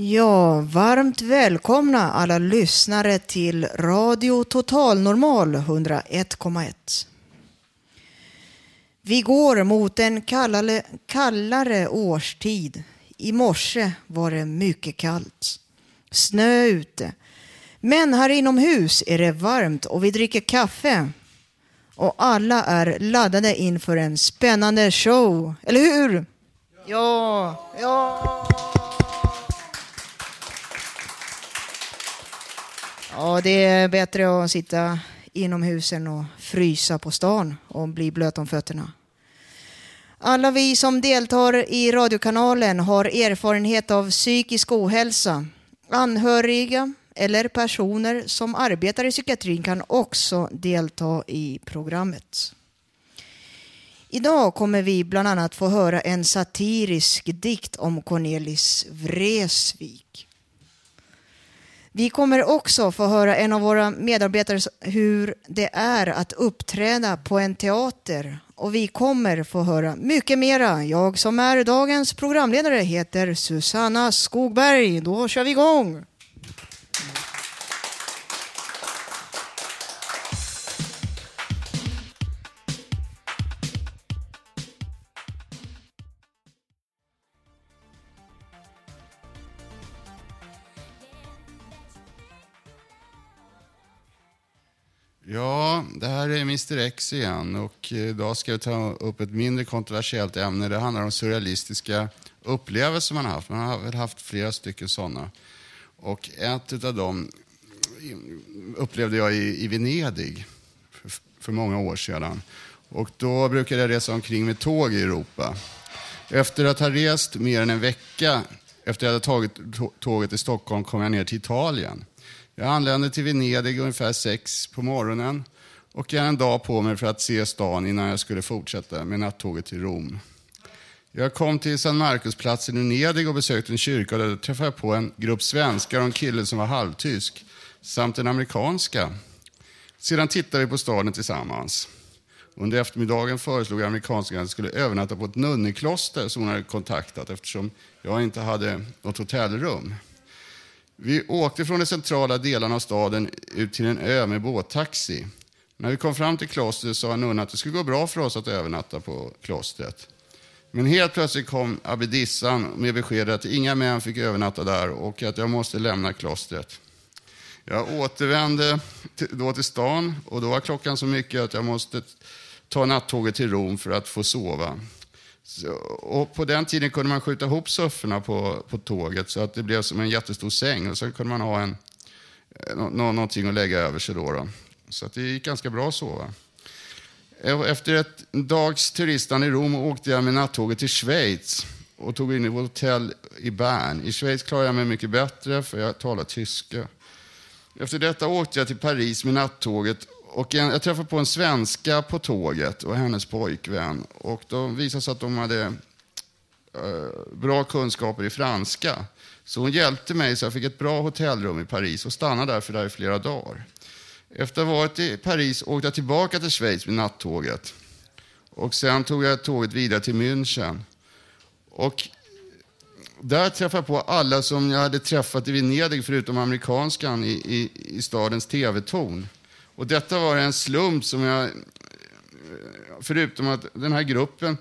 Ja, varmt välkomna alla lyssnare till Radio Total Normal 101,1. Vi går mot en kallare, kallare årstid. I morse var det mycket kallt. Snö ute. Men här inomhus är det varmt och vi dricker kaffe. Och alla är laddade inför en spännande show. Eller hur? Ja, ja. Ja, det är bättre att sitta inomhus än att frysa på stan och bli blöt om fötterna. Alla vi som deltar i radiokanalen har erfarenhet av psykisk ohälsa. Anhöriga eller personer som arbetar i psykiatrin kan också delta i programmet. Idag kommer vi bland annat få höra en satirisk dikt om Cornelis Vreeswijk. Vi kommer också få höra en av våra medarbetare hur det är att uppträda på en teater. Och vi kommer få höra mycket mera. Jag som är dagens programledare heter Susanna Skogberg. Då kör vi igång! Ja, det här är Mr X igen och idag ska vi ta upp ett mindre kontroversiellt ämne. Det handlar om surrealistiska upplevelser man har haft. Man har väl haft flera stycken sådana. Och ett av dem upplevde jag i, i Venedig för, för många år sedan. Och då brukade jag resa omkring med tåg i Europa. Efter att ha rest mer än en vecka efter att jag hade tagit tåget till Stockholm kom jag ner till Italien. Jag anlände till Venedig ungefär sex på morgonen och jag hade en dag på mig för att se stan innan jag skulle fortsätta med nattåget till Rom. Jag kom till San Marcusplatsen i Venedig och besökte en kyrka och där träffade jag på en grupp svenskar och en kille som var halvtysk samt en amerikanska. Sedan tittade vi på staden tillsammans. Under eftermiddagen föreslog amerikanskan att jag skulle övernatta på ett nunnekloster som hon hade kontaktat eftersom jag inte hade något hotellrum. Vi åkte från de centrala delarna av staden ut till en ö med båttaxi. När vi kom fram till klostret sa nunnan att det skulle gå bra för oss att övernatta på klostret. Men helt plötsligt kom abbedissan med beskedet att inga män fick övernatta där och att jag måste lämna klostret. Jag återvände då till stan och då var klockan så mycket att jag måste ta nattåget till Rom för att få sova. Så, och på den tiden kunde man skjuta ihop sofforna på, på tåget så att det blev som en jättestor säng. Och sen kunde man ha en, eh, nå, någonting att lägga över sig. Då, då. Så att det gick ganska bra att sova. Eh, efter ett dags turistande i Rom åkte jag med nattåget till Schweiz och tog in i hotell i Bern. I Schweiz klarade jag mig mycket bättre för jag talar tyska. Efter detta åkte jag till Paris med nattåget och en, jag träffade på en svenska på tåget och hennes pojkvän. Och de visade sig att de hade eh, bra kunskaper i franska. Så hon hjälpte mig så jag fick ett bra hotellrum i Paris och stannade därför där i flera dagar. Efter att ha varit i Paris åkte jag tillbaka till Schweiz med nattåget. Och sen tog jag tåget vidare till München. Och där träffade jag på alla som jag hade träffat i Venedig förutom amerikanskan i, i, i stadens tv-torn. Och detta var en slump som jag, förutom att den här gruppen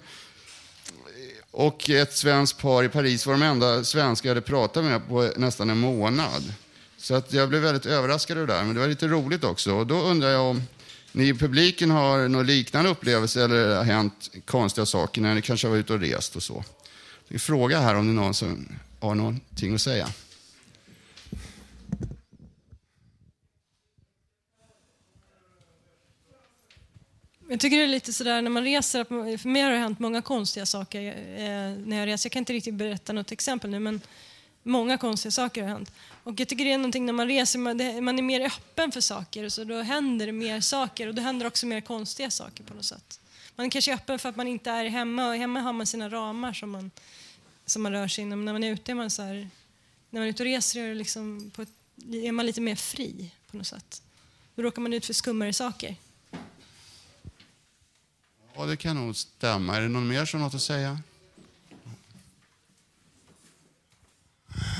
Och ett svenskt par i Paris var de enda svenskar jag hade pratat med på nästan en månad. Så att jag blev väldigt överraskad av det där, men det var lite roligt också. Och då undrar jag om ni i publiken har någon liknande upplevelse eller har hänt konstiga saker när ni kanske har varit ute och rest och så. Jag fråga här om det är någon som har någonting att säga. Jag tycker det är lite sådär när man reser, för mig har det hänt många konstiga saker eh, när jag reser. Jag kan inte riktigt berätta något exempel nu, men många konstiga saker har hänt. Och jag tycker det är någonting när man reser, man, det, man är mer öppen för saker, så då händer det mer saker och då händer också mer konstiga saker på något sätt. Man kanske är öppen för att man inte är hemma och hemma har man sina ramar som man, som man rör sig inom. När man är ute är man så här, när man är ute och reser är, liksom ett, är man lite mer fri på något sätt. Då råkar man ut för skummare saker. Ja, det kan nog stämma. Är det någon mer som har något att säga?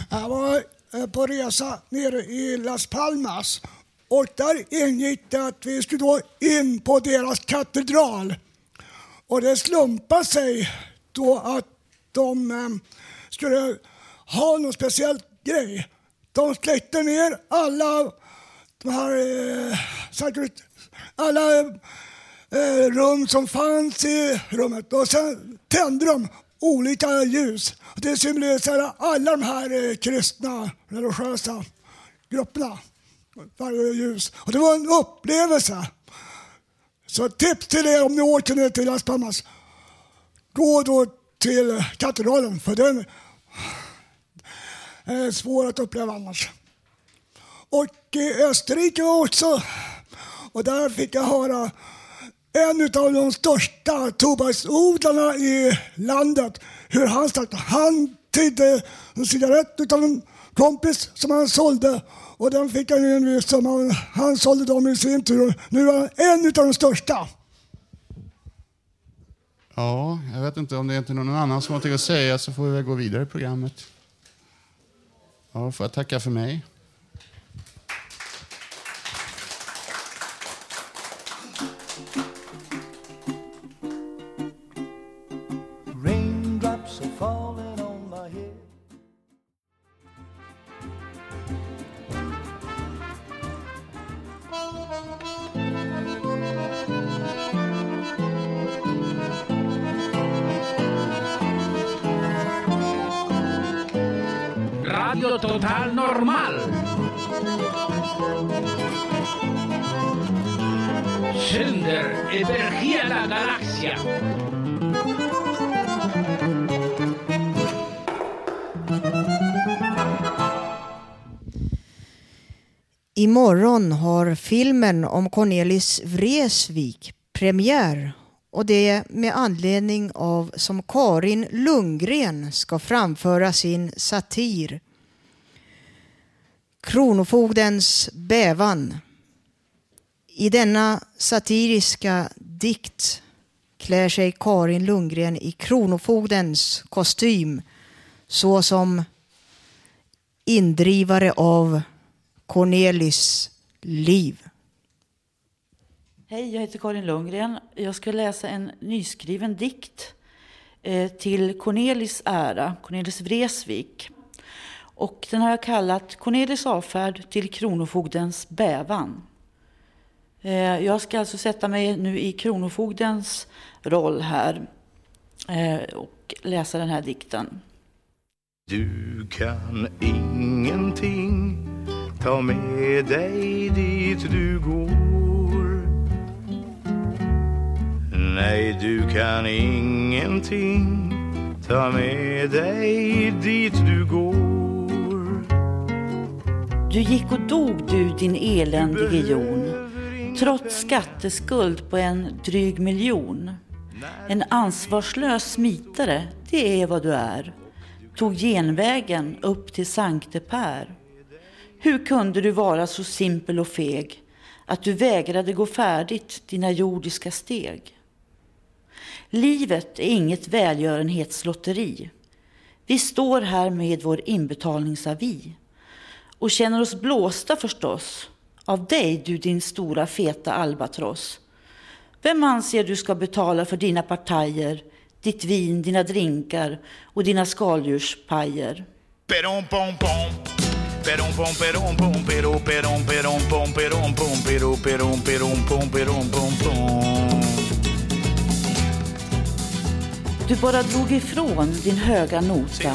Jag var eh, på resa nere i Las Palmas och där ingick det att vi skulle då in på deras katedral. Och det slumpade sig då att de eh, skulle ha någon speciell grej. De släckte ner alla de här eh, alla eh, rum som fanns i rummet och sen tände de olika ljus. Det symboliserar alla de här eh, kristna religiösa grupperna. Varje ljus. Och det var en upplevelse. Så tips till er om ni åker ner till Las Palmas. Gå då till katedralen för den eh, är svår att uppleva annars. Och i Österrike också. Och där fick jag höra en av de största tobaksodlarna i landet. Hur han sagt Han tydde en cigarett av en kompis som han sålde och den fick han en viss summa. Han sålde dem i sin tur. Nu är han en av de största. Ja, jag vet inte om det är inte någon annan som har något att säga så får vi väl gå vidare i programmet. Ja, får jag tacka för mig. Morgon har filmen om Cornelis Vreeswijk premiär och det med anledning av som Karin Lundgren ska framföra sin satir Kronofogdens bävan. I denna satiriska dikt klär sig Karin Lundgren i Kronofogdens kostym såsom indrivare av Cornelis liv. Hej, jag heter Karin Lundgren. Jag ska läsa en nyskriven dikt eh, till Cornelis ära, Cornelis Vreeswijk. Och den har jag kallat Cornelis avfärd till Kronofogdens bävan. Eh, jag ska alltså sätta mig nu i Kronofogdens roll här eh, och läsa den här dikten. Du kan ingenting ta med dig dit du går. Nej, du kan ingenting ta med dig dit du går. Du gick och dog du din eländige jon trots skatteskuld på en dryg miljon. En ansvarslös smitare, det är vad du är. Tog genvägen upp till Sankte Per. Hur kunde du vara så simpel och feg att du vägrade gå färdigt dina jordiska steg? Livet är inget välgörenhetslotteri. Vi står här med vår inbetalningsavi och känner oss blåsta förstås av dig, du din stora feta albatross. Vem anser du ska betala för dina partajer, ditt vin, dina drinkar och dina skaldjurspajer. Perom pom pom. Perom pom perom pom pero perom perom pom perom pom pero perom perom pom perom pom pom. Du bara drog ifrån din höga nota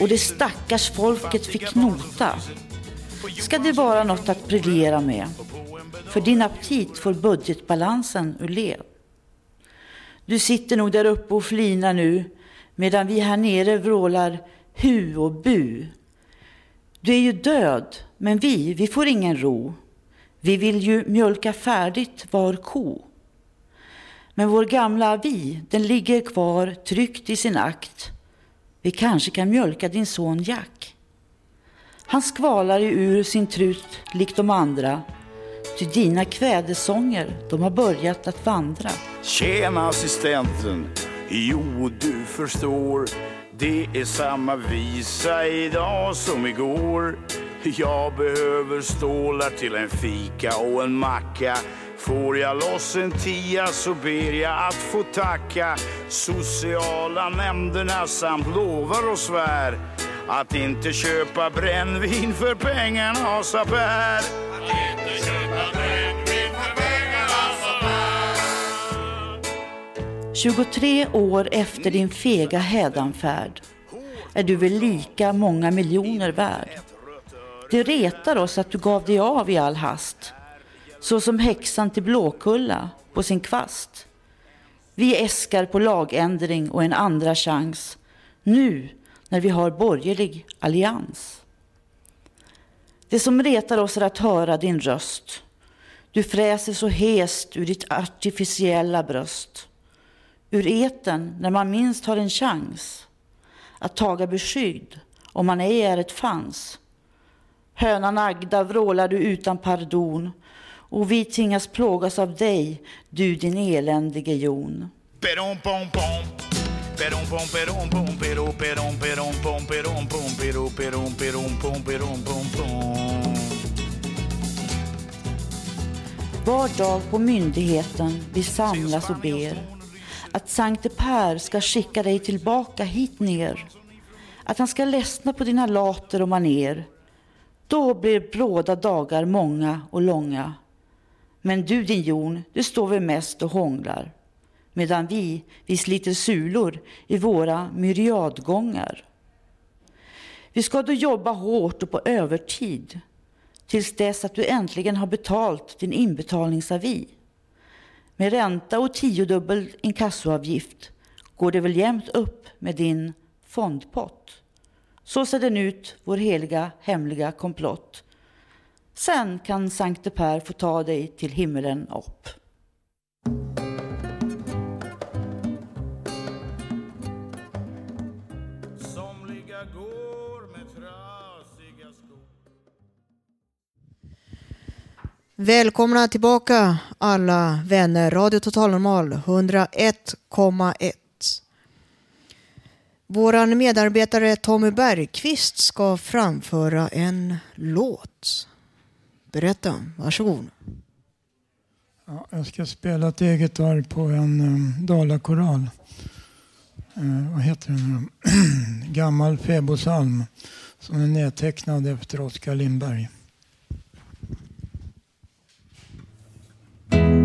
och det stackars folket fick nota. Ska det vara något att briljera med? För din aptit får budgetbalansen ur led. Du sitter nog där uppe och flinar nu medan vi här nere vrålar hu och bu. Du är ju död, men vi, vi får ingen ro. Vi vill ju mjölka färdigt var ko. Men vår gamla vi, den ligger kvar tryckt i sin akt. Vi kanske kan mjölka din son Jack. Han skvalar ju ur sin trut likt de andra. Ty dina kvädesånger, de har börjat att vandra. Tjena assistenten. Jo, du förstår. Det är samma visa idag som igår. Jag behöver stålar till en fika och en macka. Får jag loss en tia så ber jag att få tacka sociala nämnderna samt lovar och svär att inte köpa brännvin för pengarnas affär. 23 år efter din fega hädanfärd är du väl lika många miljoner värd. Det retar oss att du gav dig av i all hast, så som häxan till Blåkulla på sin kvast. Vi äskar på lagändring och en andra chans, nu när vi har borgerlig allians. Det som retar oss är att höra din röst. Du fräser så hest ur ditt artificiella bröst. Ur eten när man minst har en chans att taga beskydd om man ej är ett fans. Hönan Agda vrålar du utan pardon och vi tvingas plågas av dig, du din eländige jon. Perom pom pom. Perom pom perom pom pero perom perom pom perom pom pero perom perom pom perom pom pom. Var dag på myndigheten vi samlas och ber att Sankte Per ska skicka dig tillbaka hit ner. Att han ska ledsna på dina later och maner. Då blir bråda dagar många och långa. Men du din Jon, du står väl mest och hånglar. Medan vi, vi sliter sulor i våra myriadgångar. Vi ska då jobba hårt och på övertid tills dess att du äntligen har betalt din inbetalningsavi. Med ränta och tiodubbel inkassoavgift går det väl jämnt upp med din fondpott. Så ser den ut, vår heliga hemliga komplott. Sen kan Sankte Per få ta dig till himmelen upp. Välkomna tillbaka alla vänner. Radio Total Normal 101,1. Våran medarbetare Tommy Bergqvist ska framföra en låt. Berätta, varsågod. Ja, jag ska spela ett eget arv på en um, dalakoral. Uh, vad heter den? Gammal fäbodpsalm som är nedtecknad efter Oskar Lindberg. you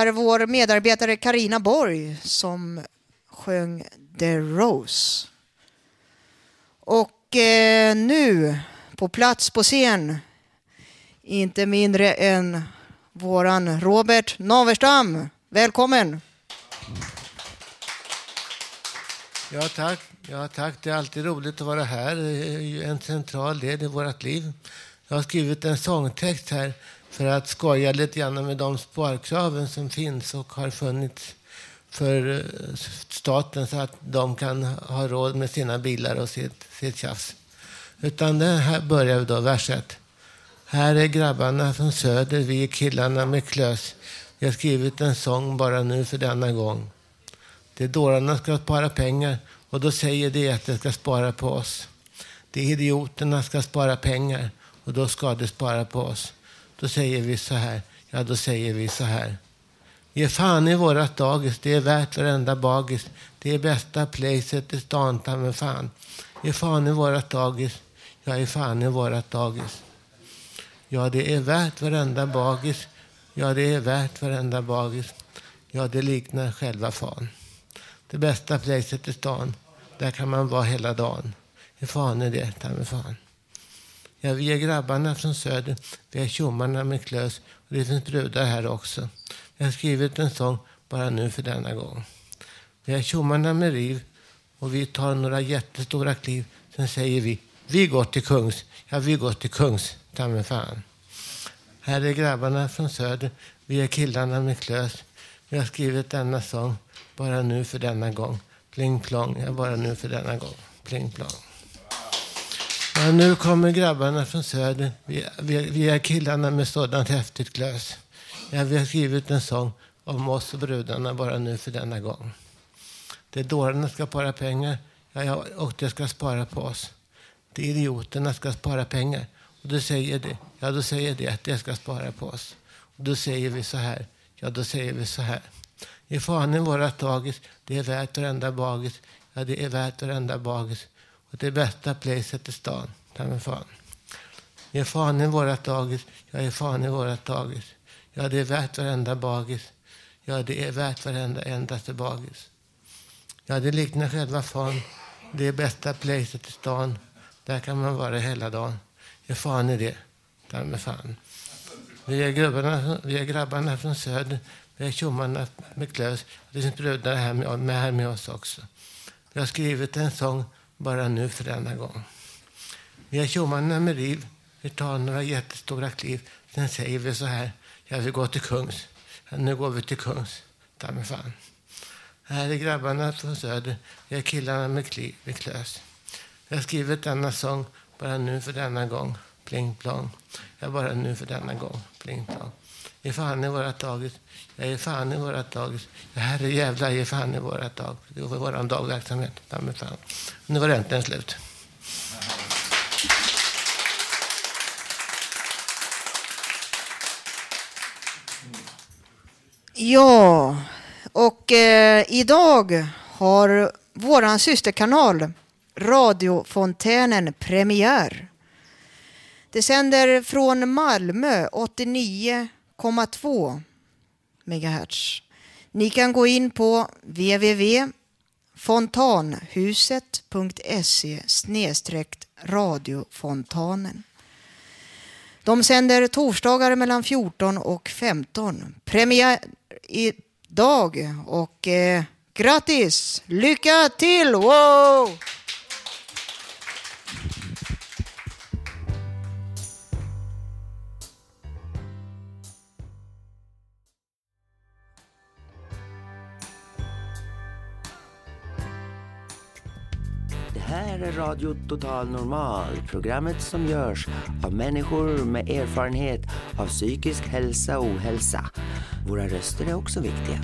är vår medarbetare Karina Borg som sjöng The Rose. Och eh, nu på plats på scen inte mindre än våran Robert Naverstam. Välkommen! Ja tack. ja, tack. Det är alltid roligt att vara här. Det är en central del i vårt liv. Jag har skrivit en sångtext här för att skoja lite grann med de sparkraven som finns och har funnits för eh, staten så att de kan ha råd med sina bilar och sitt, sitt tjafs. Utan det här börjar vi då, vers 1. Här är grabbarna från söder, vi är killarna med klös. Vi har skrivit en sång bara nu för denna gång. Det dårarna ska spara pengar och då säger de att de ska spara på oss. De idioterna ska spara pengar och då ska de spara på oss. Då säger vi så här, ja då säger vi så här. Ge fan i vårat dagis, det är värt varenda bagis. Det är bästa placet i stan, ta med fan. Ge fan i vårat dagis, ja ge fan i vårat dagis. Ja, det är värt varenda bagis. Ja, det är värt varenda bagis. Ja, det liknar själva fan. Det bästa placet i stan, där kan man vara hela dagen. Hur fan är det, ta med fan. Ja, vi är grabbarna från söder, vi är tjommarna med klös och det finns brudar här också. Vi har skrivit en sång bara nu för denna gång. Vi är tjommarna med riv och vi tar några jättestora kliv. Sen säger vi, vi går till kungs. Ja, vi går till kungs, ta mig fan. Här är grabbarna från söder, vi är killarna med klös. Vi har skrivit denna sång bara nu för denna gång. Pling plong, ja, bara nu för denna gång. Pling plong. Ja, nu kommer grabbarna från söder. Vi, vi, vi är killarna med sådant häftigt glös. Ja, vi har skrivit en sång om oss och brudarna bara nu för denna gång. Det dårarna ska spara pengar ja, ja, och de ska spara på oss. De idioterna ska spara pengar. Och då säger det, ja då säger det att de ska spara på oss. Och då säger vi så här, ja då säger vi så här. Ge fan i vårat dagis, det är värt varenda bagis. Ja det är värt varenda bagis. Och det bästa placet i stan, ta mig fan. Ge fan i vårat dagis, ja ge fan i vårat dagis. Ja det är värt varenda bagis. Ja det är värt varenda endaste bagis. Ja det liknar själva fan. Det är bästa placet i stan. Där kan man vara hela dagen. Ge fan i det, ta mig fan. Vi är, grabbarna, vi är grabbarna från söder. Vi är tjommarna med klös. Det finns brudar här med, med, här med oss också. Vi har skrivit en sång bara nu för denna gång. Vi har tjommarna med riv. Vi tar några jättestora kliv. Sen säger vi så här. Ja, vi går till kungs. Ja, nu går vi till kungs. Ta mig fan. Här är grabbarna från söder. Vi är killarna med, kliv, med klös. Vi har skrivit denna sång bara nu för denna gång. Pling plong. Ja, bara nu för denna gång. Pling plong. Ge fan i vårat dagis. Jag ger fan i vårat dagis. Det här ge fan i vårat dag. Det var vår dagverksamhet. Ja, fan. Nu var det äntligen slut. Ja, och eh, idag har våran systerkanal Radiofontänen premiär. Det sänder från Malmö 89. 89,2 MHz. Ni kan gå in på www.fontanhuset.se radiofontanen. De sänder torsdagar mellan 14 och 15. Premiär idag och eh, grattis! Lycka till! Wow! Här är Radio Total Normal, programmet som görs av människor med erfarenhet av psykisk hälsa och ohälsa. Våra röster är också viktiga.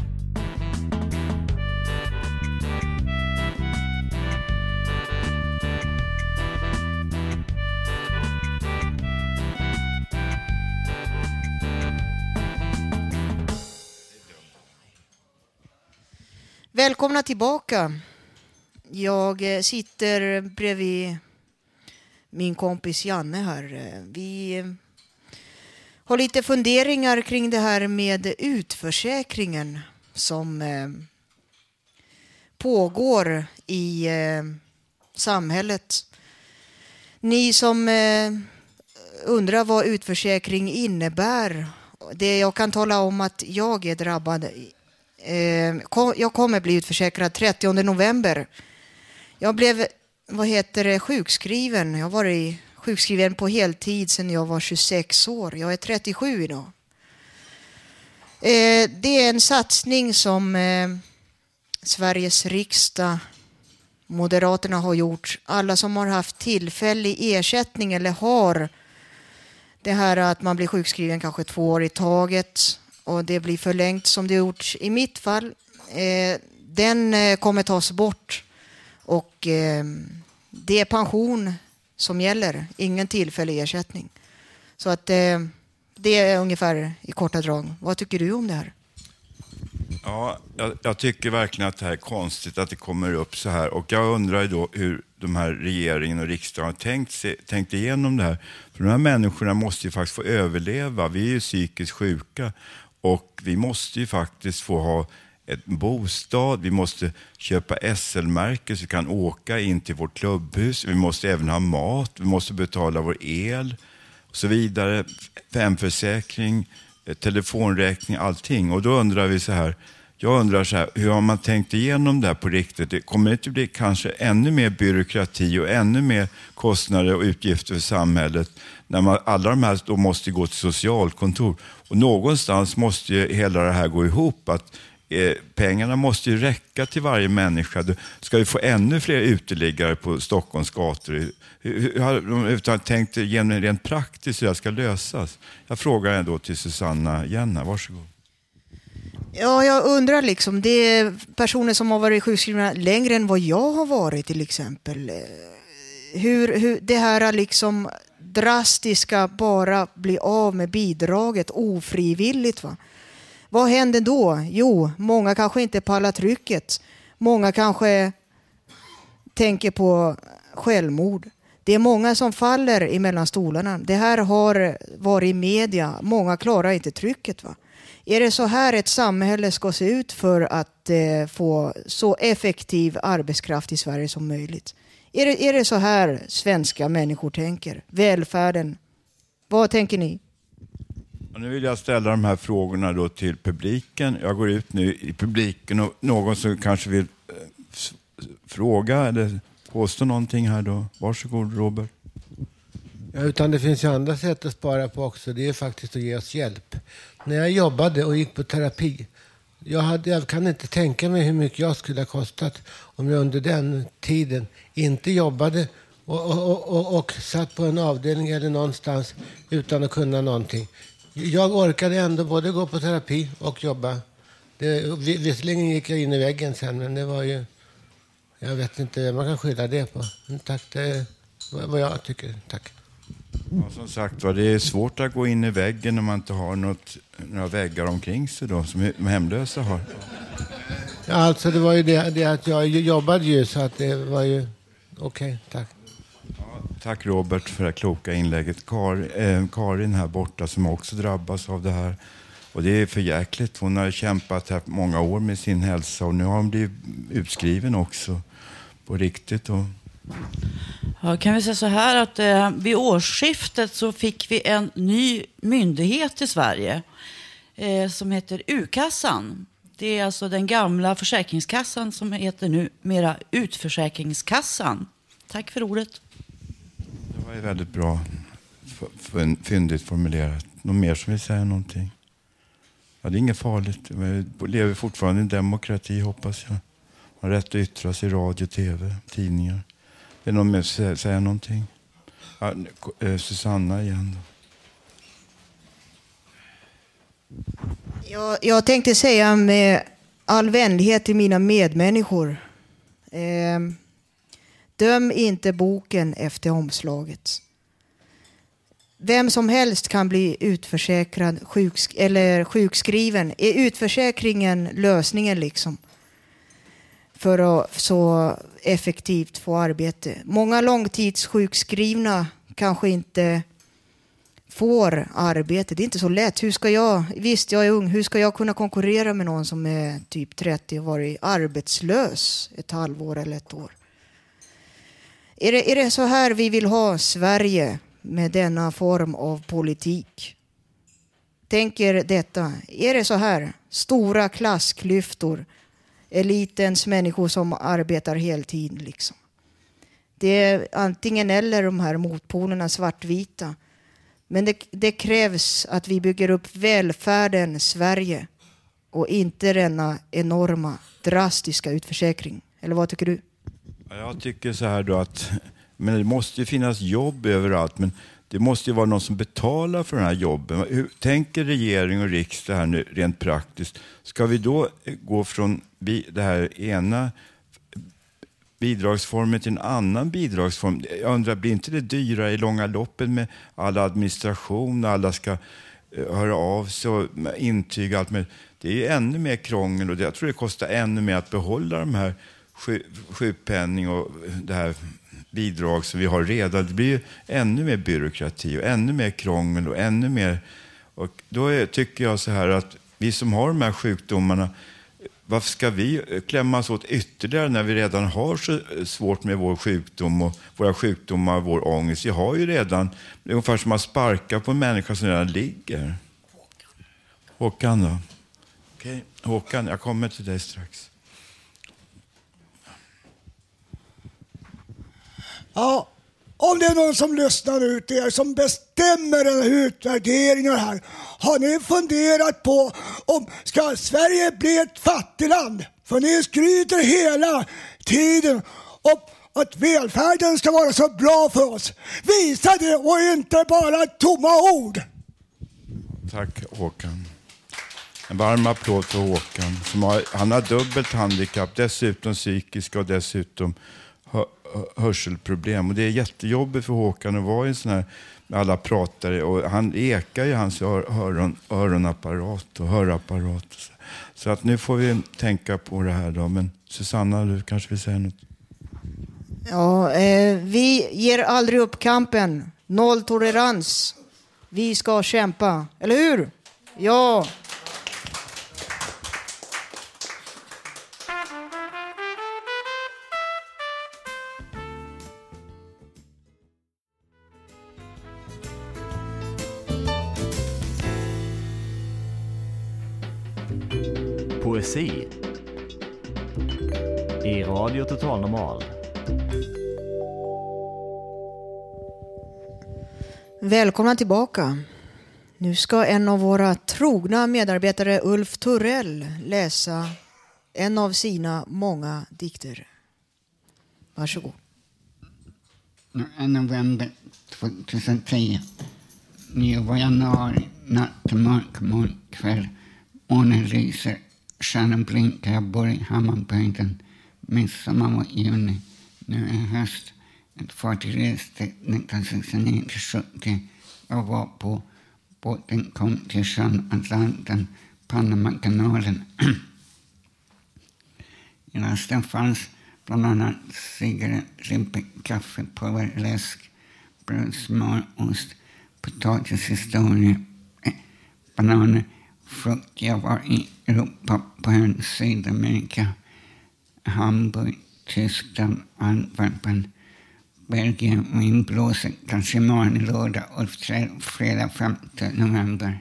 Välkomna tillbaka. Jag eh, sitter bredvid min kompis Janne här. Vi eh, har lite funderingar kring det här med utförsäkringen som eh, pågår i samhället. Ni som undrar vad utförsäkring innebär. Det jag kan tala om att jag är drabbad. Jag kommer bli utförsäkrad 30 november. Jag blev vad heter det, sjukskriven. Jag har varit sjukskriven på heltid sedan jag var 26 år. Jag är 37 idag. Eh, det är en satsning som eh, Sveriges riksdag, Moderaterna har gjort. Alla som har haft tillfällig ersättning eller har det här att man blir sjukskriven kanske två år i taget och det blir förlängt som det gjort i mitt fall. Eh, den eh, kommer tas bort och eh, det är pension som gäller, ingen tillfällig ersättning. Så att eh, det är ungefär i korta drag. Vad tycker du om det här? Ja, jag, jag tycker verkligen att det här är konstigt att det kommer upp så här. Och jag undrar då hur de här regeringen och riksdagen har tänkt, se, tänkt igenom det här. För de här människorna måste ju faktiskt få överleva. Vi är ju psykiskt sjuka och vi måste ju faktiskt få ha ett bostad, vi måste köpa SL-märke så vi kan åka in till vårt klubbhus. Vi måste även ha mat, vi måste betala vår el och så vidare. Hemförsäkring, eh, telefonräkning, allting. Och då undrar vi så här, jag undrar så här, hur har man tänkt igenom det här på riktigt? Det kommer det inte bli kanske ännu mer byråkrati och ännu mer kostnader och utgifter för samhället när man, alla de här då måste gå till socialkontor. Och någonstans måste ju hela det här gå ihop. att eh, Pengarna måste ju räcka till varje människa. Ska vi få ännu fler uteliggare på Stockholms gator? Hur, hur har de tänkt rent praktiskt hur det här ska lösas? Jag frågar ändå till Susanna Jenna, varsågod. Ja, jag undrar liksom. Det är personer som har varit sjukskrivna längre än vad jag har varit till exempel. Eh, hur, hur det här liksom drastiska bara bli av med bidraget ofrivilligt. Va? Vad händer då? Jo, många kanske inte pallar trycket. Många kanske tänker på självmord. Det är många som faller emellan stolarna. Det här har varit i media. Många klarar inte trycket. Va? Är det så här ett samhälle ska se ut för att eh, få så effektiv arbetskraft i Sverige som möjligt? Är det, är det så här svenska människor tänker? Välfärden. Vad tänker ni? Och nu vill jag ställa de här frågorna då till publiken. Jag går ut nu i publiken och någon som kanske vill eh, fråga eller påstå någonting här då. Varsågod Robert. Ja, utan det finns ju andra sätt att spara på också. Det är faktiskt att ge oss hjälp. När jag jobbade och gick på terapi. Jag, hade, jag kan inte tänka mig hur mycket jag skulle ha kostat om jag under den tiden inte jobbade och, och, och, och, och satt på en avdelning eller någonstans utan att kunna någonting jag orkade ändå både gå på terapi och jobba. Det, vi- visserligen gick jag in i väggen sen, men det var ju... Jag vet inte man kan skylla det på. Men tack, det är vad jag tycker. Tack. Ja, som sagt var, det är svårt att gå in i väggen om man inte har något, några väggar omkring sig då, som de hemlösa har. Ja, alltså det var ju det, det att jag jobbade ju, så att det var ju... Okej, tack. Tack Robert för det kloka inlägget. Kar, eh, Karin här borta som också drabbas av det här. Och det är för jäkligt. Hon har kämpat här många år med sin hälsa och nu har hon blivit utskriven också på riktigt. Och, Ja, kan vi säga så här att eh, vid årsskiftet så fick vi en ny myndighet i Sverige eh, som heter U-kassan. Det är alltså den gamla Försäkringskassan som heter nu mera Utförsäkringskassan. Tack för ordet det var ju väldigt bra, fyndigt formulerat. Någon mer som vill säga någonting? Ja, det är inget farligt. Vi lever fortfarande i en demokrati hoppas jag. Man har rätt att yttra sig i radio, tv, tidningar. Är någon mer som vill säga någonting? Ja, eh, Susanna igen. Då. Jag, jag tänkte säga med all vänlighet till mina medmänniskor. Eh, döm inte boken efter omslaget. Vem som helst kan bli utförsäkrad sjuksk eller sjukskriven. Är utförsäkringen lösningen liksom? För att så effektivt få arbete. Många långtidssjukskrivna kanske inte får arbete. Det är inte så lätt. Hur ska jag, visst jag är ung, hur ska jag kunna konkurrera med någon som är typ 30 och varit arbetslös ett halvår eller ett år? Är det, är det så här vi vill ha Sverige med denna form av politik? Tänker detta, är det så här? Stora klassklyftor, elitens människor som arbetar heltid liksom. Det är antingen eller de här motpolerna svartvita. Men det, det krävs att vi bygger upp välfärden Sverige och inte denna enorma, drastiska utförsäkring. Eller vad tycker du? Jag tycker så här då att men det måste ju finnas jobb överallt, men det måste ju vara någon som betalar för de här jobben. Hur tänker regering och riksdag här nu rent praktiskt? Ska vi då gå från det här ena bidragsformen till en annan bidragsform? Jag undrar, blir inte det dyrare i långa loppet med all administration, alla ska eh, höra av sig och intyga intyg och allt möjligt? Det är ju ännu mer krångel och jag tror det kostar ännu mer att behålla de här sjukpenning och det här bidrag som vi har redan. Det blir ju ännu mer byråkrati och ännu mer krångel och ännu mer... Och då är, tycker jag så här att vi som har de här sjukdomarna, varför ska vi klämmas åt ytterligare när vi redan har så svårt med vår sjukdom och våra sjukdomar och vår ångest? Vi har ju redan, det är ungefär som att sparka på en människa som redan ligger. Håkan då? Okej, Håkan, jag kommer till dig strax. Ja, om det är någon som lyssnar ut er som bestämmer den här utvärderingen här. Har ni funderat på om ska Sverige bli ett fattigland? För ni skryter hela tiden om att välfärden ska vara så bra för oss. Visa det och inte bara tomma ord. Tack Håkan. En varm applåd för Håkan. Som har, han har dubbelt handikapp, dessutom psykiska och dessutom hörselproblem. Och det är jättejobbigt för Håkan att vara i en sån här, med alla pratare. Och han ekar ju hans öron, öronapparat och hörapparat. och Så. så att nu får vi tänka på det här då. Men Susanna, du kanske vill säga något? Ja, eh, vi ger aldrig upp kampen. Nolltolerans. Vi ska kämpa. Eller hur? Ja. Poesi i Radio Total Normal. Välkomna tillbaka. Nu ska en av våra trogna medarbetare, Ulf Turell, läsa en av sina många dikter. Varsågod. november 2010. Nu var januari natt, mörk, mörk kväll. Månen lyser, stjärnan blinkar, jag bor i Hammarbygden Midsommar var juni, nu är höst. Ett fartyg reste 1969 till 70. Jag var på båten, kom till sjön Atlanten, Panamakanalen. I lasten fanns bland annat cigarettlimpor, kaffe, pulver, läsk, bröd, smör, ost, potatishistorier, eh, bananer, frukt. Jag var i Europa, på en Sydamerika, Hamburg, Tyskland, Antwerpen, Belgien, och kanske imorgon lördag och fredag 5 november.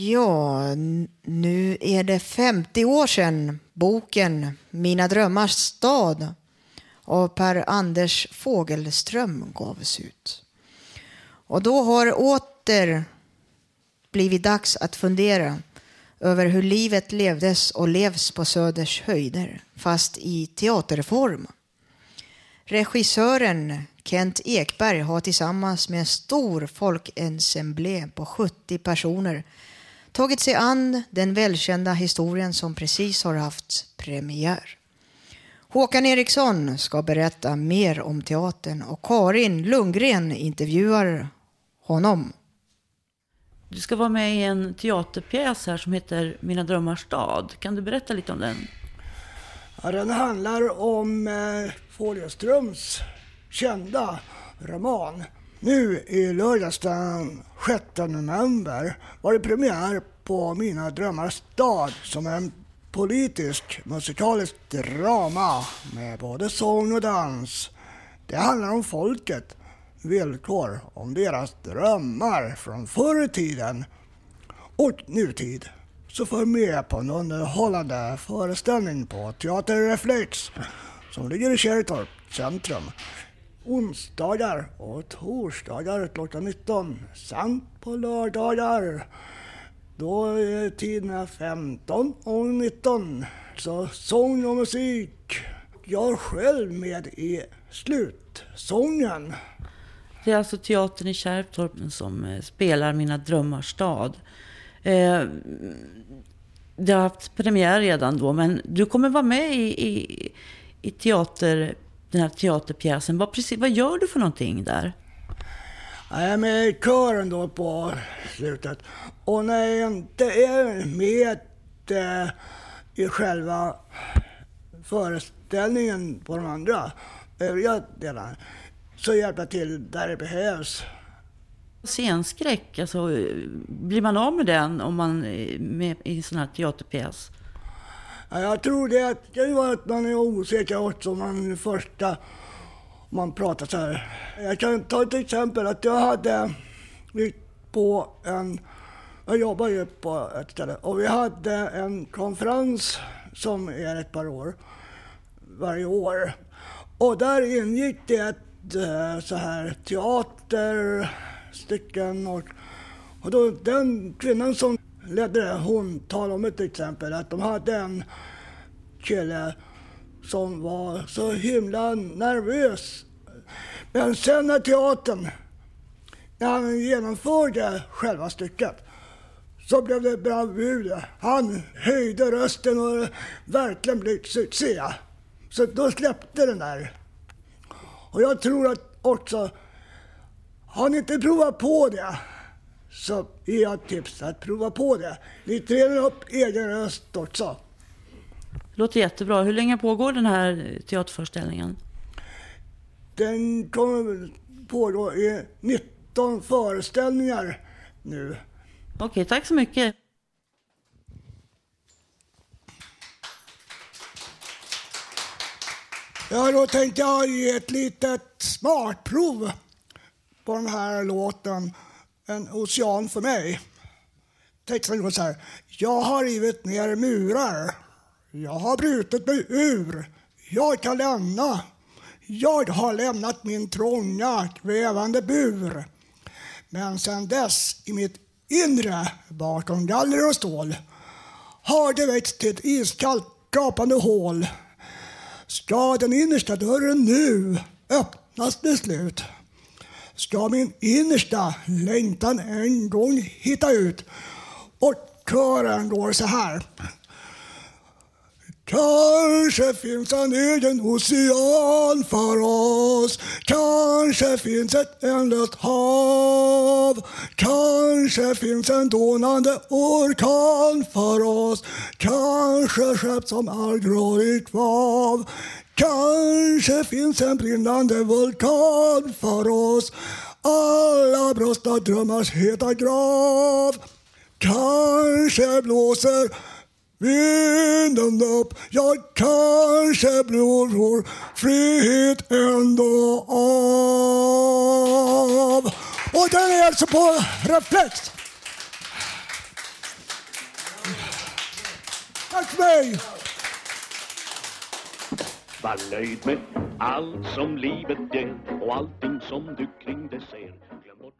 Ja, nu är det 50 år sedan boken Mina drömmars stad av Per Anders Fogelström gavs ut. Och då har åter blivit dags att fundera över hur livet levdes och levs på Söders höjder, fast i teaterform. Regissören Kent Ekberg har tillsammans med en stor folkensemble på 70 personer tagit sig an den välkända historien som precis har haft premiär. Håkan Eriksson ska berätta mer om teatern och Karin Lundgren intervjuar honom. Du ska vara med i en teaterpjäs här som heter Mina drömmars stad. Kan du berätta lite om den? Ja, den handlar om eh, Fogelströms kända roman. Nu i lördags den 6 november var det premiär på Mina drömmars stad som är en politisk musikalisk drama med både sång och dans. Det handlar om folket, villkor, om deras drömmar från förr i tiden och nutid. Så följ med på en underhållande föreställning på Teater Reflex som ligger i Kärrtorp centrum. Onsdagar och torsdagar klockan 19 samt på lördagar då är tiderna 15 och 19. Så sång och musik. Jag är själv med i slutsången. Det är alltså teatern i Kärrtorp som eh, spelar Mina drömmars stad. Eh, det har haft premiär redan då, men du kommer vara med i, i, i teater, den här teaterpjäsen. Vad, precis, vad gör du för någonting där? Jag är med i kören då på slutet. Och när jag inte är med eh, i själva föreställningen på de andra övriga delarna så hjälper jag till där det behövs. Scenskräck, alltså, eh, blir man av med den om man är med i en sån här teaterpjäs? Jag tror det att det var att man är osäker också man första man pratar så här. Jag kan ta ett exempel att jag hade gick på en, jag jobbar ju på ett ställe och vi hade en konferens som är ett par år varje år. Och där ingick det ett eh, så här teaterstycken och, och då den kvinnan som ledde det, hon talade om ett exempel att de hade en kille som var så himla nervös. Men sen när teatern, när han genomförde själva stycket, så blev det bravur. Han höjde rösten och verkligen blev succé. Så då släppte den där. Och jag tror att också, har ni inte provat på det, så är jag tips att prova på det. Ni tränar upp egen röst också. Låter jättebra. Hur länge pågår den här teaterföreställningen? Den kommer pågå i 19 föreställningar nu. Okej, tack så mycket. Ja, då tänkte jag ge ett litet smartprov på den här låten en ocean för mig. Texten går så här. Jag har rivit ner murar. Jag har brutit mig ur jag kan lämna. Jag har lämnat min trånga, kvävande bur. Men sen dess, i mitt inre, bakom galler och stål, har det växt till ett iskallt, gapande hål. Ska den innersta dörren nu öppnas till slut? Ska min innersta längtan en gång hitta ut? Och kören går så här. Kanske finns en egen ocean för oss Kanske finns ett ändlöst hav Kanske finns en dånande orkan för oss Kanske skepp som aldrig går i kvav Kanske finns en brinnande vulkan för oss Alla brösta drömmars heta grav Kanske blåser vinden upp Ja, kanske blår vår frihet ändå av Och den är alltså på reflex. Tack för mig! Var nöjd med allt som livet ger och allting som du kring det ser. Glöm bort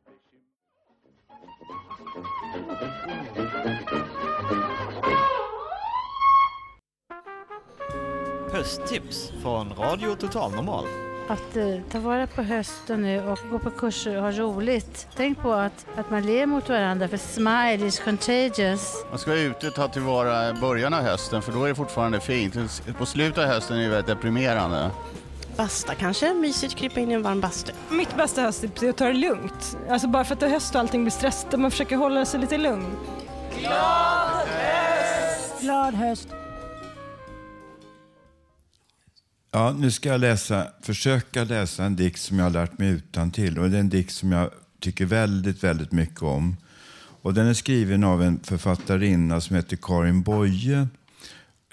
Hösttips från Radio Total Normal. Att eh, ta vara på hösten nu och gå på kurser och ha roligt. Tänk på att, att man ler mot varandra för smile is contagious. Man ska vara ute och ta tillvara början av hösten för då är det fortfarande fint. På slutet av hösten är det väldigt deprimerande. Basta kanske, mysigt krypa in i en varm bastu. Mitt bästa hösttips är att ta det lugnt. Alltså bara för att det är höst och allting blir stressigt, man försöker hålla sig lite lugn. Glad höst! Glad höst! Ja, nu ska jag läsa, försöka läsa en dikt som jag har lärt mig utan till. Och det är en dikt som jag tycker väldigt, väldigt mycket om. Och den är skriven av en författarinna som heter Karin Boye.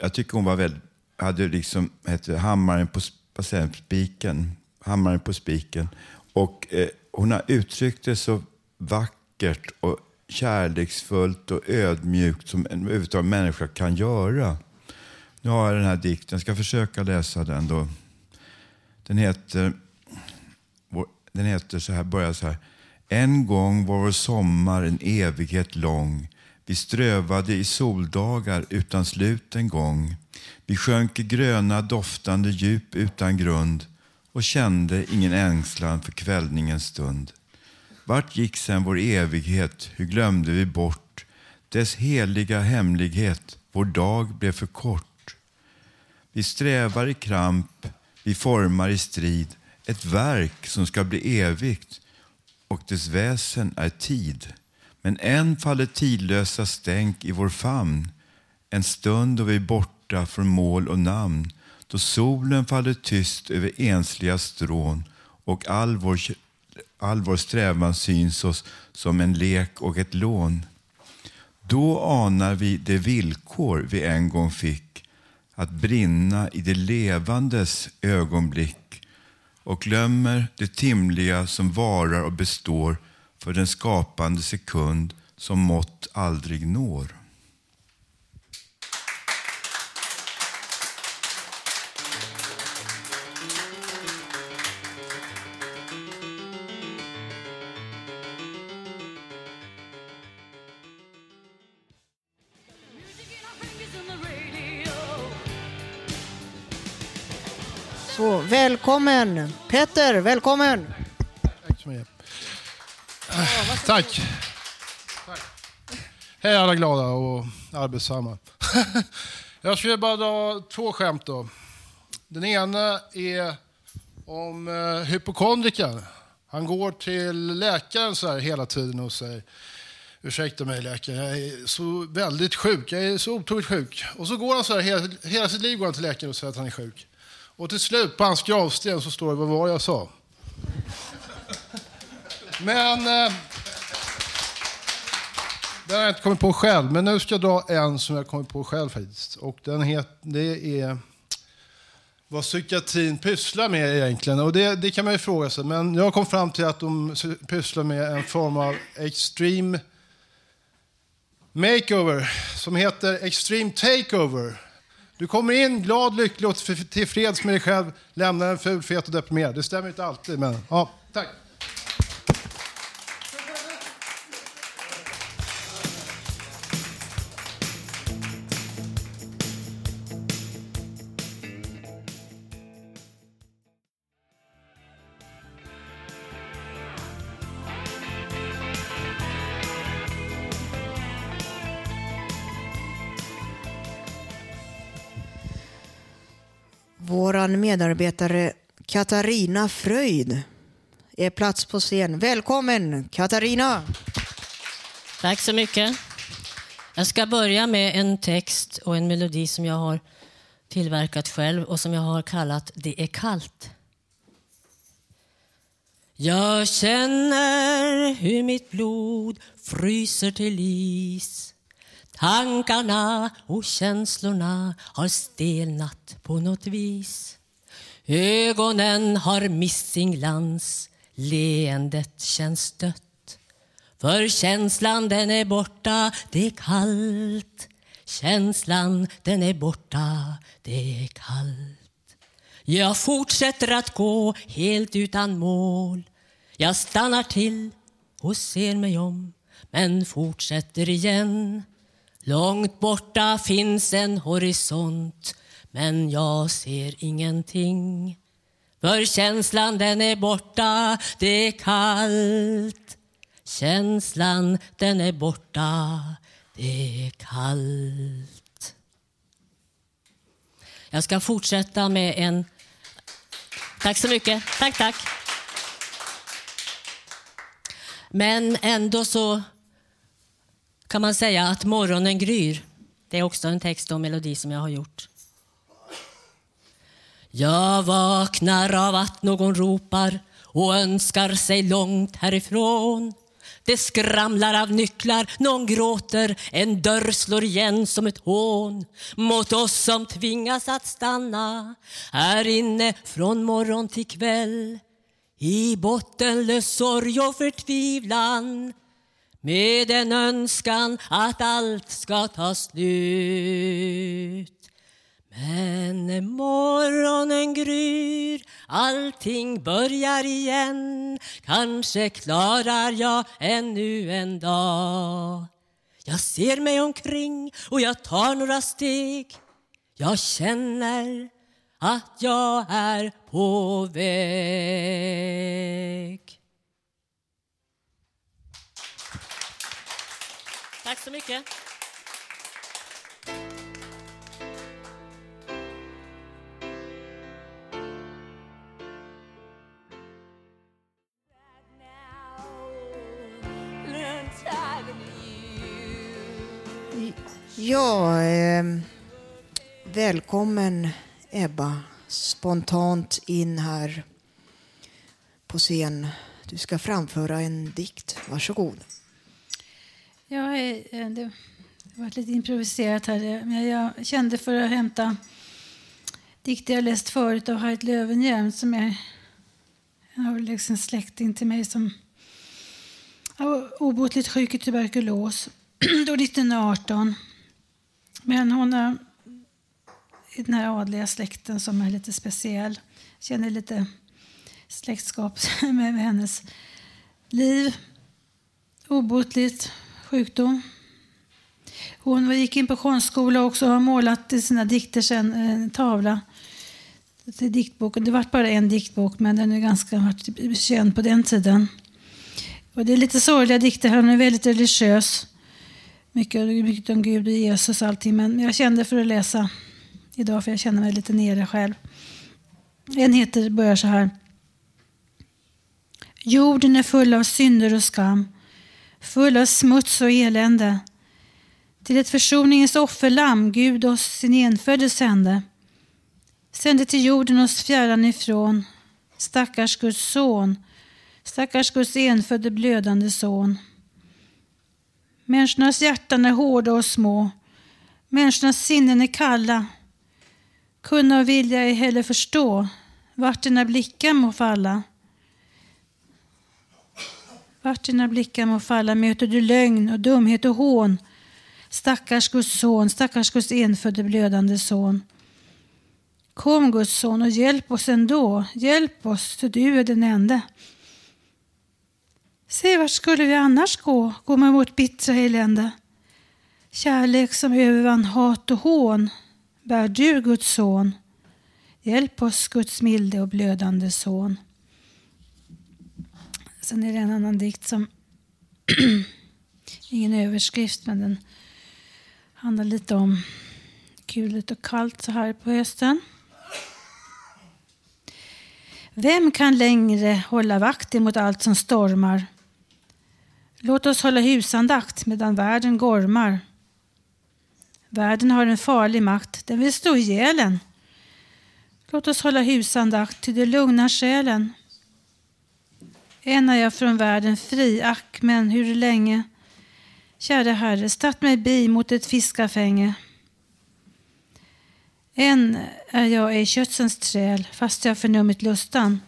Jag tycker hon var väldigt, hade liksom, hette Hammaren på vad säger, spiken. Hammaren på spiken. Och eh, hon har uttryckt det så vackert och kärleksfullt och ödmjukt som en överhuvudtaget människa kan göra. Nu har jag den här dikten, jag ska försöka läsa den då. Den heter, den heter så här, börjar så här. En gång var vår sommar en evighet lång. Vi strövade i soldagar utan slut en gång. Vi sjönk i gröna doftande djup utan grund och kände ingen ängslan för kvällningens stund. Vart gick sen vår evighet? Hur glömde vi bort dess heliga hemlighet? Vår dag blev för kort. Vi strävar i kramp, vi formar i strid ett verk som ska bli evigt och dess väsen är tid. Men än faller tidlösa stänk i vår famn en stund då vi är borta från mål och namn då solen faller tyst över ensliga strån och all vår, all vår strävan syns oss som en lek och ett lån. Då anar vi det villkor vi en gång fick att brinna i det levandes ögonblick och glömmer det timliga som varar och består för den skapande sekund som mått aldrig når. Välkommen Petter, välkommen! Tack så mycket. Tack. Hej alla glada och arbetsamma. Jag skulle bara dra två skämt då. Den ena är om eh, hypokondrikern. Han går till läkaren så här hela tiden och säger Ursäkta mig läkare, jag är så väldigt sjuk. Jag är så otroligt sjuk. Och så går han så här, hela, hela sitt liv går han till läkaren och säger att han är sjuk. Och till slut på hans gravsten så står det vad var jag sa. Men eh, den har jag inte kommit på själv. Men nu ska jag dra en som jag kommit på själv faktiskt. Och den het, det är vad psykiatrin pysslar med egentligen. Och det, det kan man ju fråga sig. Men jag kom fram till att de pysslar med en form av extreme makeover som heter extreme takeover. Du kommer in glad, lycklig och tillfreds med dig själv, lämnar en ful, fet och deprimerad. Det stämmer inte alltid, men ja, tack. Medarbetare Katarina Fröjd är plats på scen. Välkommen Katarina! Tack så mycket. Jag ska börja med en text och en melodi som jag har tillverkat själv och som jag har kallat Det är kallt. Jag känner hur mitt blod fryser till is Tankarna och känslorna har stelnat på något vis Ögonen har mist sin glans, leendet känns dött för känslan den är borta, det är kallt. Känslan den är borta, det är kallt. Jag fortsätter att gå helt utan mål. Jag stannar till och ser mig om men fortsätter igen. Långt borta finns en horisont men jag ser ingenting För känslan den är borta, det är kallt Känslan den är borta, det är kallt Jag ska fortsätta med en... Tack så mycket. Tack, tack. Men ändå så kan man säga att morgonen gryr. Det är också en text och melodi som jag har gjort. Jag vaknar av att någon ropar och önskar sig långt härifrån. Det skramlar av nycklar, någon gråter, en dörr slår igen som ett hån mot oss som tvingas att stanna här inne från morgon till kväll i bottenlös sorg och förtvivlan med en önskan att allt ska ta slut. Men när morgonen gryr, allting börjar igen. Kanske klarar jag ännu en dag. Jag ser mig omkring och jag tar några steg. Jag känner att jag är på väg. Tack så mycket. Ja, eh, välkommen Ebba spontant in här på scen. Du ska framföra en dikt. Varsågod. Ja, eh, eh, det var lite improviserat här. Eh, men jag kände för att hämta dikter jag läst förut av Harriet Löwenhjelm som är en avlägsen liksom släkting till mig som var obotligt sjuk i tuberkulos då 1918. Men hon är i den här adliga släkten som är lite speciell. Känner lite släktskap med, hennes liv. Obotligt sjukdom. Hon gick in på konstskola och har målat i sina dikter sen en tavla till diktboken. Det var bara en diktbok men den är ganska känd på den tiden. Och det är lite sorgliga dikter. Hon är väldigt religiös. Mycket, mycket om Gud och Jesus och allting. Men jag kände för att läsa idag för jag känner mig lite nere själv. En heter, börjar så här. Jorden är full av synder och skam, full av smuts och elände. Till ett försoningens offerlamm Gud oss sin enfödde sände. Sände till jorden oss fjärran ifrån, stackars Guds son, stackars Guds enfödde blödande son. Människornas hjärtan är hårda och små, människornas sinnen är kalla. Kunna och vilja ej heller förstå vart dina blickar må falla. Vart dina blickar må falla möter du lögn och dumhet och hån. Stackars Guds son, stackars Guds enfödde blödande son. Kom Guds son och hjälp oss ändå. Hjälp oss, för du är den ende. Se, vart skulle vi annars gå? Gå med vårt bittra elände? Kärlek som övervann hat och hån bär du, Guds son. Hjälp oss, Guds milde och blödande son. Sen är det en annan dikt som, ingen överskrift, men den handlar lite om kuligt och kallt så här på hösten. Vem kan längre hålla vakt emot allt som stormar? Låt oss hålla husandakt medan världen gormar. Världen har en farlig makt, den vill slå ihjäl en. Låt oss hålla husandakt, ty det lugnar själen. Än är jag från världen fri, ack, men hur länge? Käre Herre, statt mig bi mot ett fiskafänge. Än är jag ej köttsens träl, fast jag förnummit lustan.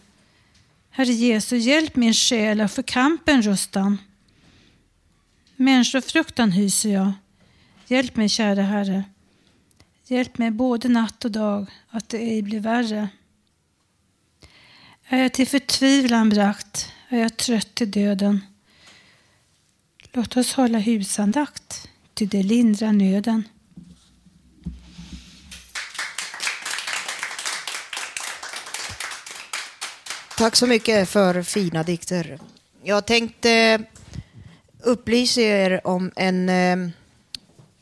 Herre Jesu, hjälp min själ och för kampen rustan. Människofruktan hyser jag. Hjälp mig, käre Herre. Hjälp mig både natt och dag, att det ej blir värre. Är jag till förtvivlan bragt, är jag trött till döden. Låt oss hålla husandakt, ty det lindrar nöden. Tack så mycket för fina dikter. Jag tänkte upplyser er om en eh,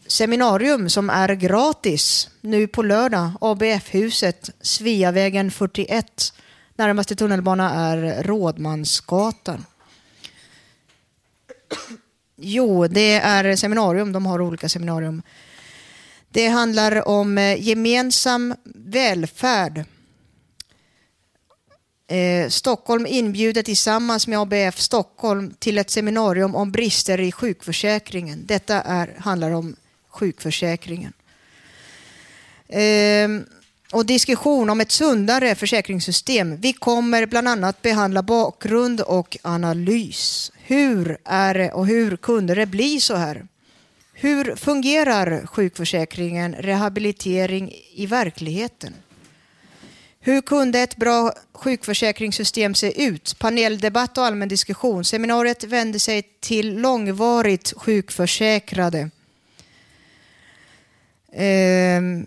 seminarium som är gratis nu på lördag. ABF-huset, Sveavägen 41. Närmaste tunnelbana är Rådmansgatan. Jo, det är seminarium. De har olika seminarium. Det handlar om eh, gemensam välfärd. Eh, Stockholm inbjuder tillsammans med ABF Stockholm till ett seminarium om brister i sjukförsäkringen. Detta är, handlar om sjukförsäkringen. Eh, och diskussion om ett sundare försäkringssystem. Vi kommer bland annat behandla bakgrund och analys. Hur är det och hur kunde det bli så här? Hur fungerar sjukförsäkringen, rehabilitering i verkligheten? Hur kunde ett bra sjukförsäkringssystem se ut? Paneldebatt och allmän diskussion. Seminariet vände sig till långvarigt sjukförsäkrade. Ehm,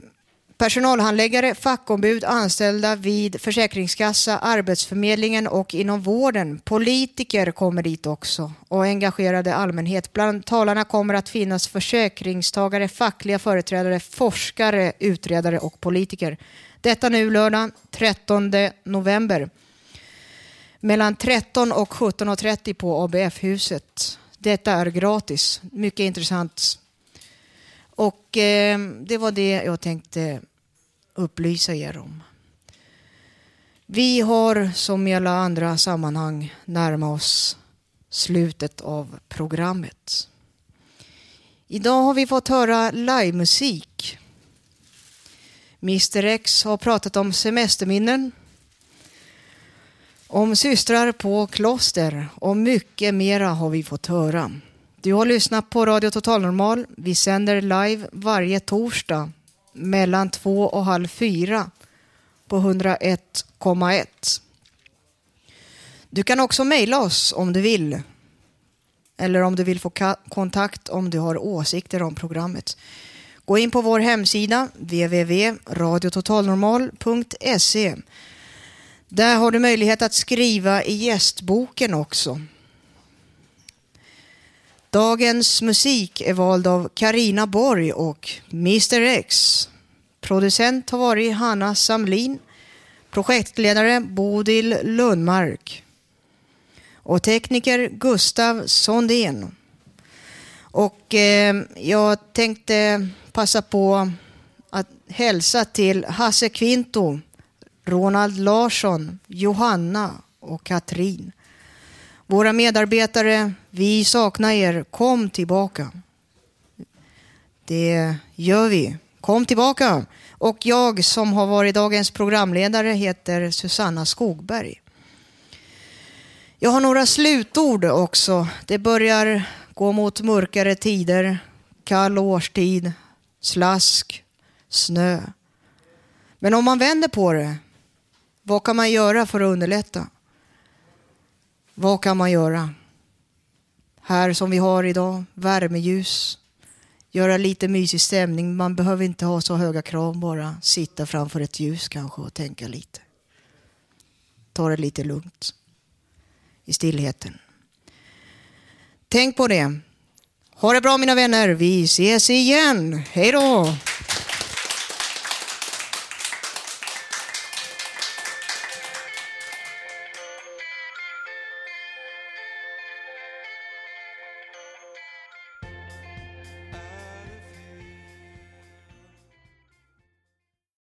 personalhandläggare, fackombud, anställda vid Försäkringskassa, Arbetsförmedlingen och inom vården. Politiker kommer dit också och engagerade allmänhet. Bland talarna kommer att finnas försäkringstagare, fackliga företrädare, forskare, utredare och politiker. Detta nu lördag 13 november. Mellan 13 och 17.30 på ABF-huset. Detta är gratis. Mycket intressant. Och eh, det var det jag tänkte upplysa er om. Vi har som i alla andra sammanhang närmat oss slutet av programmet. Idag har vi fått höra livemusik. Mr X har pratat om semesterminnen, om systrar på kloster och mycket mera har vi fått höra. Du har lyssnat på Radio Total Normal. Vi sänder live varje torsdag mellan två och halv fyra på 101,1. Du kan också mejla oss om du vill. Eller om du vill få kontakt om du har åsikter om programmet. Gå in på vår hemsida www.radiototalnormal.se. Där har du möjlighet att skriva i gästboken också. Dagens musik är vald av Karina Borg och Mr X. Producent har varit Hanna Samlin. Projektledare Bodil Lundmark. Och tekniker Gustav Sondén. Och eh, jag tänkte passa på att hälsa till Hasse Kvinto, Ronald Larsson, Johanna och Katrin. Våra medarbetare, vi saknar er. Kom tillbaka. Det gör vi. Kom tillbaka. Och jag som har varit dagens programledare heter Susanna Skogberg. Jag har några slutord också. Det börjar gå mot mörkare tider. kall årstid, slask, snö. Men om man vänder på det, vad kan man göra för att underlätta? Vad kan man göra? Här som vi har idag, värmeljus, göra lite mysig stämning. Man behöver inte ha så höga krav, bara sitta framför ett ljus kanske och tänka lite. Ta det lite lugnt i stillheten. Tänk på det. Ha det bra mina vänner. Vi ses igen. Hej då!